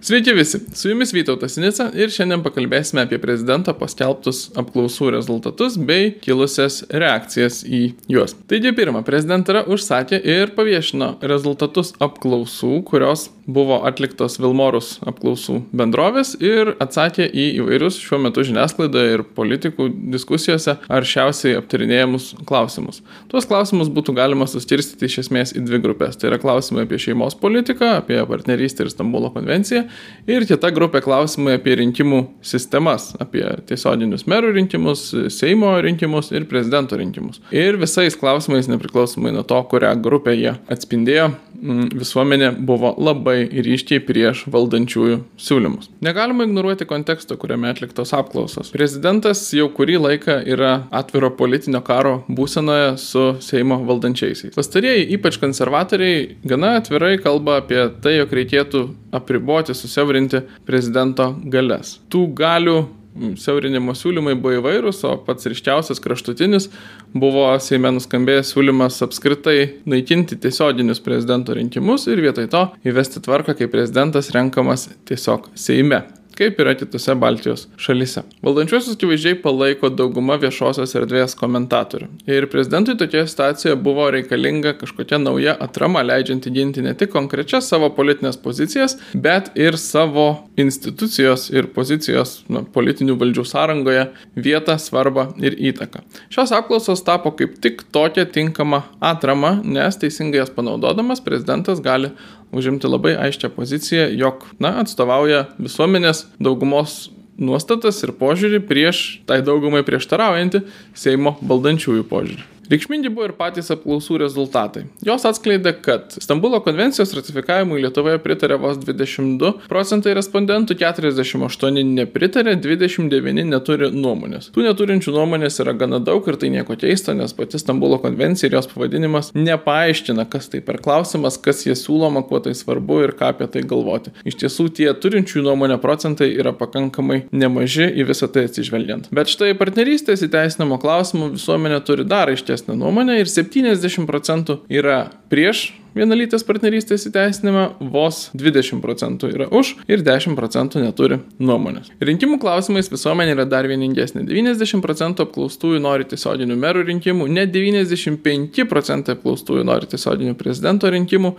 Sveiki visi, su jumis Vytautas Sinica ir šiandien pakalbėsime apie prezidento paskelbtus apklausų rezultatus bei kilusias reakcijas į juos. Taigi pirmą, prezidentara užsakė ir paviešino rezultatus apklausų, kurios buvo atliktos Vilmorus apklausų bendrovės ir atsakė į įvairius šiuo metu žiniasklaidoje ir politikų diskusijose aršiausiai aptarinėjimus klausimus. Tuos klausimus būtų galima suskirstyti iš esmės į dvi grupės. Tai yra klausimai apie šeimos politiką, apie partnerystę ir Stambulo konvenciją ir kita grupė klausimai apie rinkimų sistemas, apie tiesioginius merų rinkimus, Seimo rinkimus ir prezidento rinkimus. Ir visais klausimais, nepriklausomai nuo to, kurią grupę jie atspindėjo, visuomenė buvo labai ryškiai prieš valdančiųjų siūlymus. Negalima ignoruoti konteksto, kuriame atliktos apklausos. Prezidentas jau kurį laiką yra atviro politinio karo būsenoje su Seimo valdančiaisiais. Pastarieji, ypač konservatoriai, gana atvirai kalba apie tai, jog reikėtų apriboti, susiaurinti prezidento galės. Tų galių siaurinimo siūlymai buvo įvairūs, o pats ryškiausias kraštutinis buvo Seime nuskambėjęs siūlymas apskritai naikinti tiesioginius prezidento rinkimus ir vietoj to įvesti tvarką, kai prezidentas renkamas tiesiog Seime kaip yra kitose Baltijos šalise. Valdančiosius akivaizdžiai palaiko dauguma viešosios erdvės komentatorių. Ir prezidentui tokioje situacijoje buvo reikalinga kažkokia nauja atrama, leidžianti ginti ne tik konkrečias savo politinės pozicijas, bet ir savo institucijos ir pozicijos na, politinių valdžių sąrangoje vietą, svarbą ir įtaką. Šios apklausos tapo kaip tik tokia tinkama atrama, nes teisingai jas panaudodamas prezidentas gali užimti labai aiškę poziciją, jog, na, atstovauja visuomenės daugumos nuostatas ir požiūrį prieš tai daugumai prieštaraujantį Seimo valdančiųjų požiūrį. Reikšmingi buvo ir patys apklausų rezultatai. Jos atskleidė, kad Stambulo konvencijos ratifikavimui Lietuvoje pritarė vos 22 procentai respondentų, 48 nepritarė, 29 neturi nuomonės. Tų neturinčių nuomonės yra gana daug ir tai nieko keisto, nes pati Stambulo konvencija ir jos pavadinimas nepaaiškina, kas tai per klausimas, kas jie siūloma, kuo tai svarbu ir ką apie tai galvoti. Iš tiesų tie turinčių nuomonę procentai yra pakankamai nemaži į visą tai atsižvelgiant. Bet štai partnerystės įteisinimo klausimų visuomenė turi dar iš ties aiškesnę nuomonę ir 70 procentų yra prieš vienalytės partnerystės įteisinimą, vos 20 procentų yra už ir 10 procentų neturi nuomonės. Rinkimų klausimais visuomenė yra dar vieningesnė. 90 procentų apklaustųjų nori tiesioginių merų rinkimų, net 95 procentai apklaustųjų nori tiesioginių prezidento rinkimų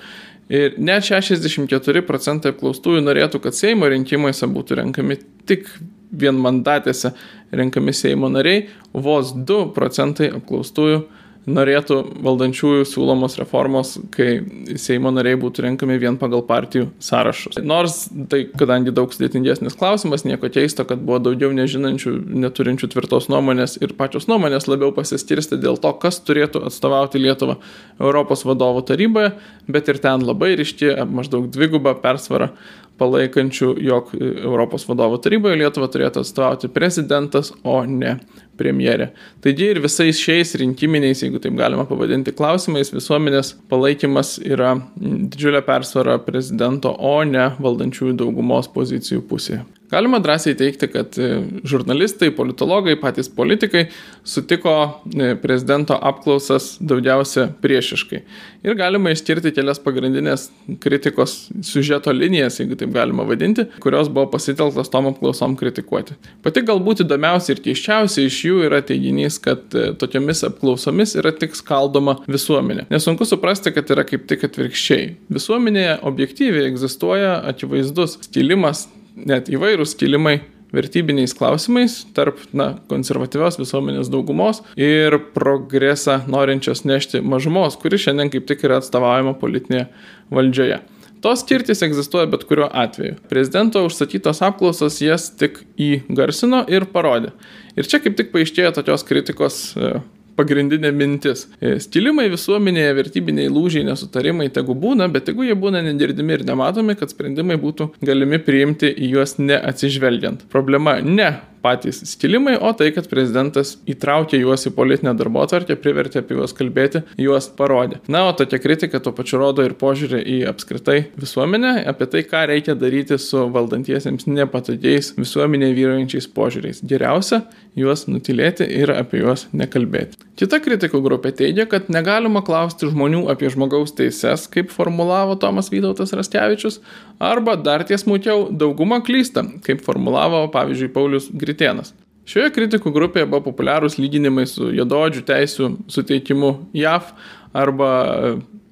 ir net 64 procentai apklaustųjų norėtų, kad Seimo rinkimuose būtų renkami tik vienmandatėse renkami Seimo nariai, vos 2 procentai apklaustųjų norėtų valdančiųjų siūlomos reformos, kai Seimo nariai būtų renkami vien pagal partijų sąrašus. Nors tai, kadangi daug sudėtingesnis klausimas, nieko keisto, kad buvo daugiau nežinančių, neturinčių tvirtos nuomonės ir pačios nuomonės labiau pasiskirsti dėl to, kas turėtų atstovauti Lietuvą Europos vadovų taryboje, bet ir ten labai ryški maždaug dvigubą persvarą palaikančių, jog Europos vadovų taryboje Lietuvą turėtų atstovauti prezidentas, o ne premjerė. Taigi ir visais šiais rinkiminiais, jeigu taip galima pavadinti, klausimais visuomenės palaikymas yra didžiulė persvara prezidento, o ne valdančiųjų daugumos pozicijų pusėje. Galima drąsiai teikti, kad e, žurnalistai, politologai, patys politikai sutiko e, prezidento apklausas daugiausia priešiškai. Ir galima išskirti kelias pagrindinės kritikos sužeto linijas, jeigu taip galima vadinti, kurios buvo pasitelktos tom apklausom kritikuoti. Pati galbūt įdomiausia ir keiščiausia iš jų yra teiginys, kad e, tokiamis apklausomis yra tik skaldoma visuomenė. Nesunku suprasti, kad yra kaip tik atvirkščiai. Visuomenėje objektyviai egzistuoja akivaizdus skilimas net įvairūs kilimai vertybiniais klausimais tarp na, konservatyvios visuomenės daugumos ir progresą norinčios nešti mažumos, kuri šiandien kaip tik yra atstovaujama politinėje valdžioje. Tos skirtis egzistuoja bet kuriuo atveju. Prezidento užsakytos apklausos jas tik įgarsino ir parodė. Ir čia kaip tik paaiškėjo tokios kritikos e, pagrindinė mintis. E, skilimai visuomenėje, vertybiniai lūžiai, nesutarimai tegu būna, bet jeigu jie būna nedirdimi ir nematomi, kad sprendimai būtų galimi priimti į juos neatsižvelgiant. Problema ne patys skilimai, o tai, kad prezidentas įtraukė juos į politinę darbo atvarkę, privertė apie juos kalbėti, juos parodė. Na, o tokia kritika tuo pačiu rodo ir požiūrį į apskritai visuomenę, apie tai, ką reikia daryti su valdantiesiems nepatogiais visuomenėje vyraujančiais požiūriais. Geriausia juos nutilėti ir apie juos nekalbėti. Kita kritikų grupė teigia, kad negalima klausti žmonių apie žmogaus teises, kaip formulavo Tomas Vytautas Raskevičius, arba dar tiesmukiau, dauguma klysta, kaip formulavo, pavyzdžiui, Paulius Gritėnas. Šioje kritikų grupėje buvo populiarūs lyginimai su jododžių teisų suteikimu JAV arba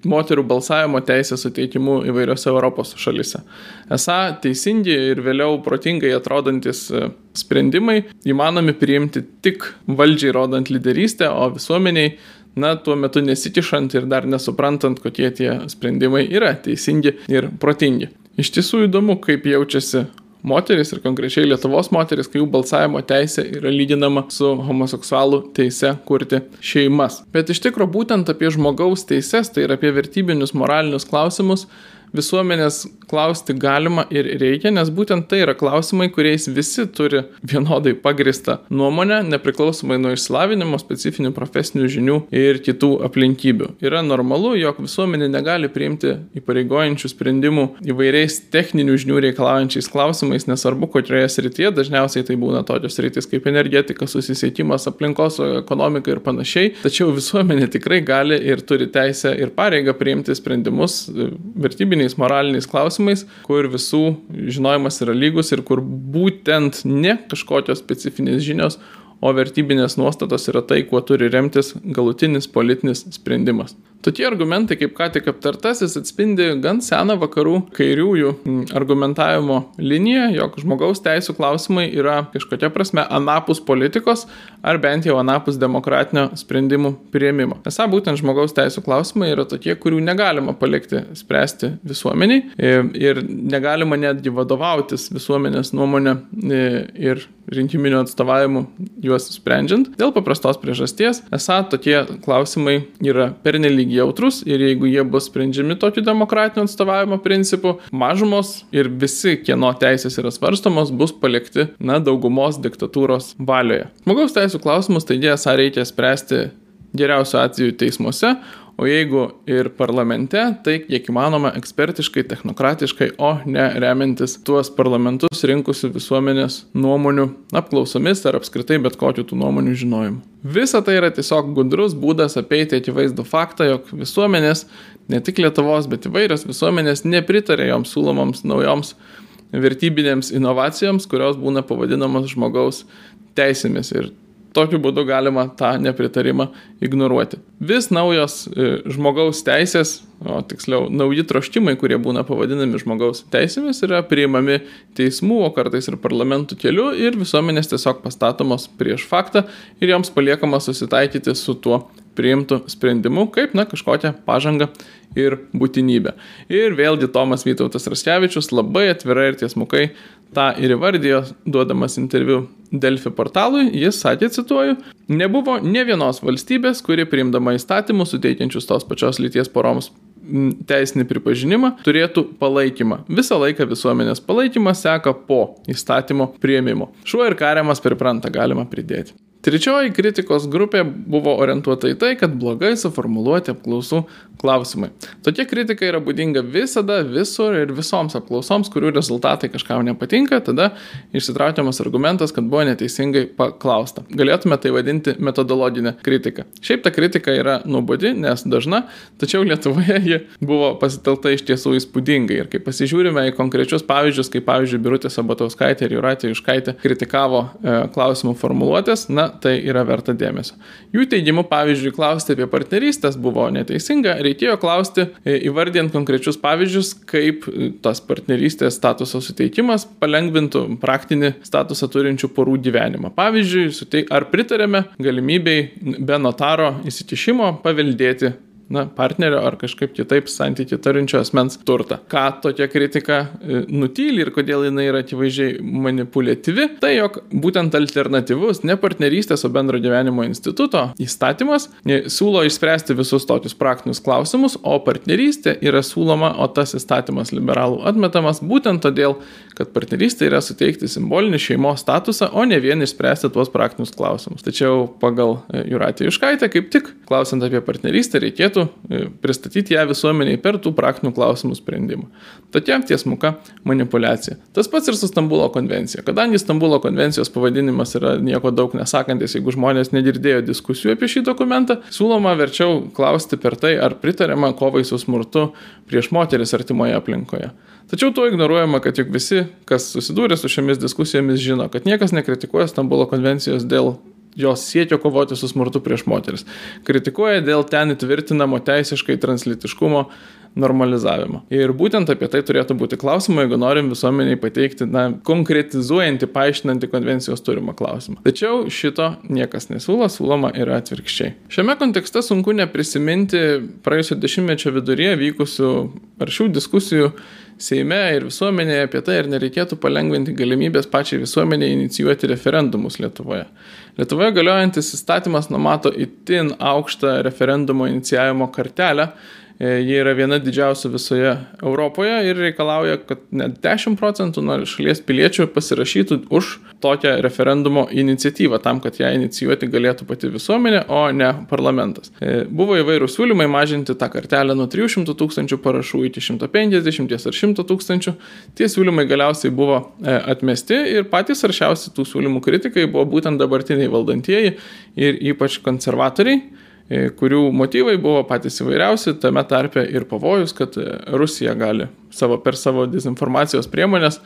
moterų balsavimo teisės suteikimu įvairiose Europos šalise. Esą teisingi ir vėliau protingai atrodantis e, sprendimai įmanomi priimti tik valdžiai rodant lyderystę, o visuomeniai, na, tuo metu nesikišant ir dar nesuprantant, kokie tie sprendimai yra teisingi ir protingi. Iš tiesų įdomu, kaip jaučiasi moteris ir konkrečiai Lietuvos moteris, kai jų balsavimo teisė yra lyginama su homoseksualų teise kurti šeimas. Bet iš tikrųjų būtent apie žmogaus teises, tai yra apie vertybinius moralinius klausimus, visuomenės klausti galima ir reikia, nes būtent tai yra klausimai, kuriais visi turi vienodai pagristą nuomonę, nepriklausomai nuo išsilavinimo, specifinių profesinių žinių ir kitų aplinkybių. Yra normalu, jog visuomenė negali priimti įpareigojančių sprendimų įvairiais techninių žinių reikalaujančiais klausimais, nesvarbu, kokioje srityje, dažniausiai tai būna tokios sritys kaip energetika, susisiekimas, aplinkos, ekonomika ir panašiai. Tačiau visuomenė tikrai gali ir turi teisę ir pareigą priimti sprendimus vertybinių vertybiniais, moraliniais klausimais, kur visų žinojimas yra lygus ir kur būtent ne kažkokios specifinės žinios, o vertybinės nuostatos yra tai, kuo turi remtis galutinis politinis sprendimas. Tokie argumentai, kaip ką tik aptartasis, atspindi gan seną vakarų kairiųjų argumentavimo liniją, jog žmogaus teisų klausimai yra kažkokia prasme anapus politikos ar bent jau anapus demokratinio sprendimų prieimimo. Esą būtent žmogaus teisų klausimai yra tokie, kurių negalima palikti spręsti visuomeniai e, ir negalima netgi vadovautis visuomenės nuomonė e, ir rinkiminiu atstovavimu juos sprendžiant. Dėl paprastos priežasties, esą tokie klausimai yra pernelyg jautrus ir jeigu jie bus sprendžiami tokiu demokratinio atstovavimo principu, mažumos ir visi, kieno teisės yra svarstomos, bus palikti, na, daugumos diktatūros valioje. Žmogaus teisų klausimus taigi esą reikia spręsti geriausiu atveju teismuose, o jeigu ir parlamente, tai kiek įmanoma ekspertiškai, technokratiškai, o ne remiantis tuos parlamentus rinkusių visuomenės nuomonių apklausomis ar apskritai bet kokiu tų nuomonių žinojimu. Visa tai yra tiesiog gudrus būdas apeiti akivaizdų faktą, jog visuomenės, ne tik Lietuvos, bet įvairios visuomenės nepritarė joms siūlomoms naujoms vertybinėms inovacijoms, kurios būna pavadinamos žmogaus teisėmis. Ir tokiu būdu galima tą nepritarimą ignoruoti. Vis naujos e, žmogaus teisės, o tiksliau nauji troškimai, kurie būna pavadinami žmogaus teisėmis, yra priimami teismų, o kartais ir parlamentų keliu ir visuomenės tiesiog pastatomos prieš faktą ir joms paliekama susitaikyti su tuo priimtų sprendimu kaip, na, kažkokią pažangą ir būtinybę. Ir vėlgi Tomas Vytautas Raskevičius labai atvirai ir tiesmukai tą ir įvardijo, duodamas interviu Delfi portalui, jis sakė, cituoju, nebuvo ne vienos valstybės, kuri priimdama įstatymus suteikiančius tos pačios lyties poroms teisinį pripažinimą, turėtų palaikymą. Visą laiką visuomenės palaikymas seka po įstatymo prieimimo. Šuo ir kariamas pripranta, galima pridėti. Trečioji kritikos grupė buvo orientuota į tai, kad blogai suformuluoti apklausų klausimai. Tokia kritika yra būdinga visada, visur ir visoms apklausoms, kurių rezultatai kažkam nepatinka, tada išsitraukiamas argumentas, kad buvo neteisingai paklausta. Galėtume tai vadinti metodologinę kritiką. Šiaip ta kritika yra nuobodi, nes dažna, tačiau Lietuvoje ji buvo pasitelta iš tiesų įspūdingai. Ir kai pasižiūrime į konkrečius pavyzdžius, kaip pavyzdžiui Birutė Sabatauskaitė ir Juratė Iškaitė kritikavo e, klausimų formuluotės, na, tai yra verta dėmesio. Jų teigimu, pavyzdžiui, klausti apie partnerystės buvo neteisinga, reikėjo klausti e, įvardint konkrečius pavyzdžius, kaip e, tas partnerystės statuso suteikimas palengvintų praktinį statusą turinčių porų gyvenimą. Pavyzdžiui, ar pritarėme galimybei be notaro įsikišimo paveldėti na, partnerio ar kažkaip kitaip santykių turinčio asmens turtą. Ką tokia kritika e, nutyli ir kodėl jinai yra akivaizdžiai manipuliatyvi, tai jog būtent alternatyvus ne partnerystės, o bendro gyvenimo instituto įstatymas e, siūlo išspręsti visus tokius praktinius klausimus, o partnerystė yra siūloma, o tas įstatymas liberalų atmetamas būtent todėl, kad partnerystė yra suteikti simbolinį šeimos statusą, o ne vien išspręsti tuos praktinius klausimus. Tačiau pagal e, Juratį Iškaitę, kaip tik klausant apie partnerystę, reikėtų e, pristatyti ją visuomeniai per tų praktinių klausimų sprendimą. Tokia tiesmuka manipulacija. Tas pats ir su Stambulo konvencija. Kadangi Stambulo konvencijos pavadinimas yra nieko daug nesakantis, jeigu žmonės negirdėjo diskusijų apie šį dokumentą, siūloma verčiau klausti per tai, ar pritariama kovai su smurtu prieš moteris artimoje aplinkoje. Tačiau tuo ignoruojama, kad juk visi, kas susidūrė su šiomis diskusijomis, žino, kad niekas nekritikuoja Stambulo konvencijos dėl jos siekio kovoti su smurtu prieš moteris. Kritikuoja dėl ten įtvirtinamo teisiškai translitiškumo normalizavimo. Ir būtent apie tai turėtų būti klausima, jeigu norim visuomeniai pateikti, na, konkretizuojantį, paaiškinantį konvencijos turimą klausimą. Tačiau šito niekas nesiūlo, siūloma yra atvirkščiai. Šiame kontekste sunku neprisiminti praėjusio dešimtmečio viduryje vykusių aršių diskusijų Seime ir visuomenėje apie tai, ar nereikėtų palengventi galimybės pačiai visuomenėje inicijuoti referendumus Lietuvoje. Lietuvoje galiojantis įstatymas numato itin aukštą referendumo inicijavimo kartelę E, ji yra viena didžiausių visoje Europoje ir reikalauja, kad net 10 procentų nuo šalies piliečių pasirašytų už tokią referendumo iniciatyvą, tam, kad ją inicijuoti galėtų pati visuomenė, o ne parlamentas. E, buvo įvairūs siūlymai mažinti tą kartelę nuo 300 tūkstančių parašų iki 150 ar 100 tūkstančių. Tie siūlymai galiausiai buvo e, atmesti ir patys aršiausi tų siūlymų kritikai buvo būtent dabartiniai valdantieji ir ypač konservatoriai kurių motyvai buvo patys įvairiausi, tame tarpe ir pavojus, kad e, Rusija gali savo, per savo dezinformacijos priemonės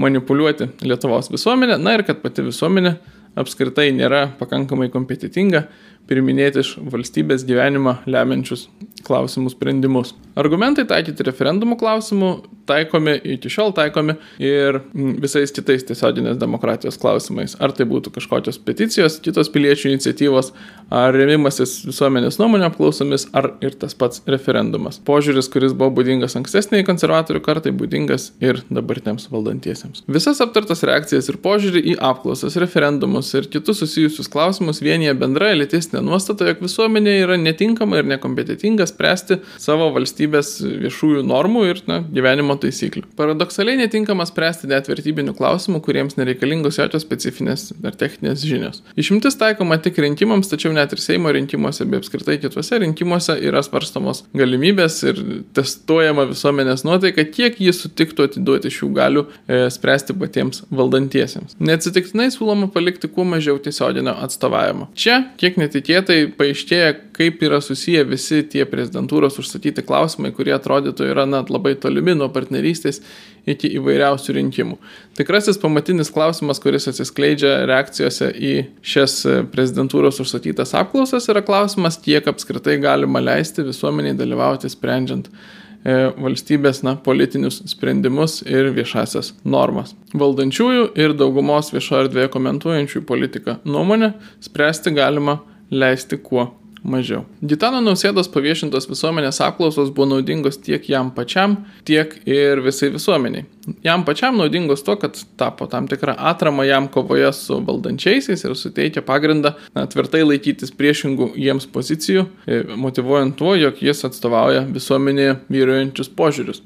manipuliuoti Lietuvos visuomenę, na ir kad pati visuomenė apskritai nėra pakankamai kompetitinga priminėti iš valstybės gyvenimą lemiančius klausimų sprendimus. Argumentai taikyti referendumų klausimų taikomi, iki šiol taikomi ir visais kitais tiesioginės demokratijos klausimais. Ar tai būtų kažkokios peticijos, kitos piliečių iniciatyvos, ar remimasis visuomenės nuomonė apklausomis, ar ir tas pats referendumas. Požiūris, kuris buvo būdingas ankstesniai konservatorių kartai, būdingas ir dabartiniams valdantiesiems. Visas aptartas reakcijas ir požiūrį į apklausas, referendumus ir kitus susijusius klausimus vienyje bendra elitistinė nuostata, jog visuomenė yra netinkama ir nekompetitinga spręsti savo valstybės viešųjų normų ir na, gyvenimo taisyklių. Paradoksaliai netinkama spręsti net vertybinių klausimų, kuriems nereikalingos jokios specifinės ar techninės žinios. Išimtis taikoma tik rinkimams, tačiau net ir Seimo rinkimuose bei apskritai kituose rinkimuose yra svarstamos galimybės ir testuojama visuomenės nuotaika, kiek jis sutiktų atiduoti šių galių e, spręsti patiems valdantiesiems. Neatsitiktinai siūloma palikti kuo mažiau tiesioginio atstovavimo. Čia, kiek netikėtai, paaiškėja, kaip yra susiję visi tie prezidentūros užsakyti klausimai, kurie atrodytų yra net labai tolimi nuo partnerystės iki įvairiausių rinkimų. Tikrasis pamatinis klausimas, kuris atsiskleidžia reakcijose į šias prezidentūros užsakytas apklausas, yra klausimas, kiek apskritai galima leisti visuomeniai dalyvauti sprendžiant e, valstybės na, politinius sprendimus ir viešasias normas. Valdančiųjų ir daugumos viešoje erdvėje komentuojančių politiką nuomonę spręsti galima leisti kuo mažiau. Gitano Nausėdos paviešintos visuomenės apklausos buvo naudingos tiek jam pačiam, tiek ir visai visuomeniai. Jam pačiam naudingos to, kad tapo tam tikrą atramą jam kovoje su valdančiaisiais ir suteikia pagrindą na, tvirtai laikytis priešingų jiems pozicijų, e, motivuojant tuo, jog jis atstovauja visuomenėje vyruojančius požiūrius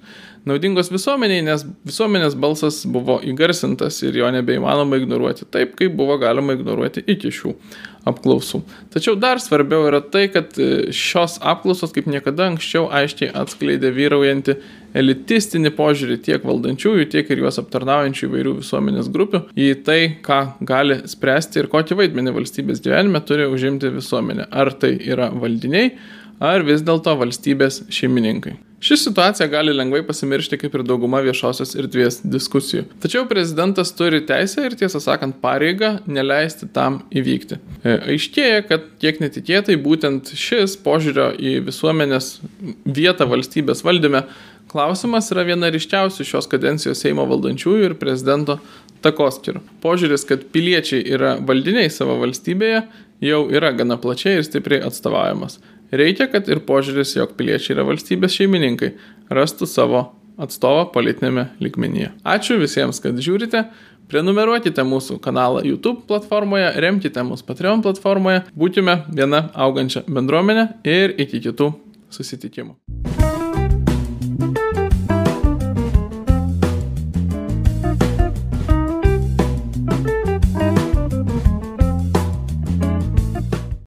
naudingos visuomeniai, nes visuomenės balsas buvo įgarsintas ir jo nebeįmanoma ignoruoti taip, kaip buvo galima ignoruoti iki šių apklausų. Tačiau dar svarbiau yra tai, kad e, šios apklausos kaip niekada anksčiau aiškiai atskleidė vyraujantį elitistinį požiūrį tiek valdančiųjų, tiek ir juos aptarnaujančių įvairių visuomenės grupių į tai, ką gali spręsti ir kokį vaidmenį valstybės gyvenime turi užimti visuomenė. Ar tai yra valdiniai, ar vis dėlto valstybės šeimininkai. Ši situacija gali lengvai pasimiršti kaip ir dauguma viešosios erdvės diskusijų. Tačiau prezidentas turi teisę ir tiesą sakant pareigą neleisti tam įvykti. E, aiškėja, kad kiek netikėtai būtent šis požiūrio į visuomenės vietą valstybės valdyme klausimas yra viena ryškiausių šios kadencijos Seimo valdančiųjų ir prezidento takoskirų. Požiūris, kad piliečiai yra valdiniai savo valstybėje, jau yra gana plačiai ir stipriai atstovaujamas. Reikia, kad ir požiūris, jog piliečiai yra valstybės šeimininkai, rastų savo atstovą politinėme ligmenyje. Ačiū visiems, kad žiūrite. Prenumeruokite mūsų kanalą YouTube platformoje, remkite mūsų Patreon platformoje, būkime viena augančia bendruomenė ir iki kitų susitikimų.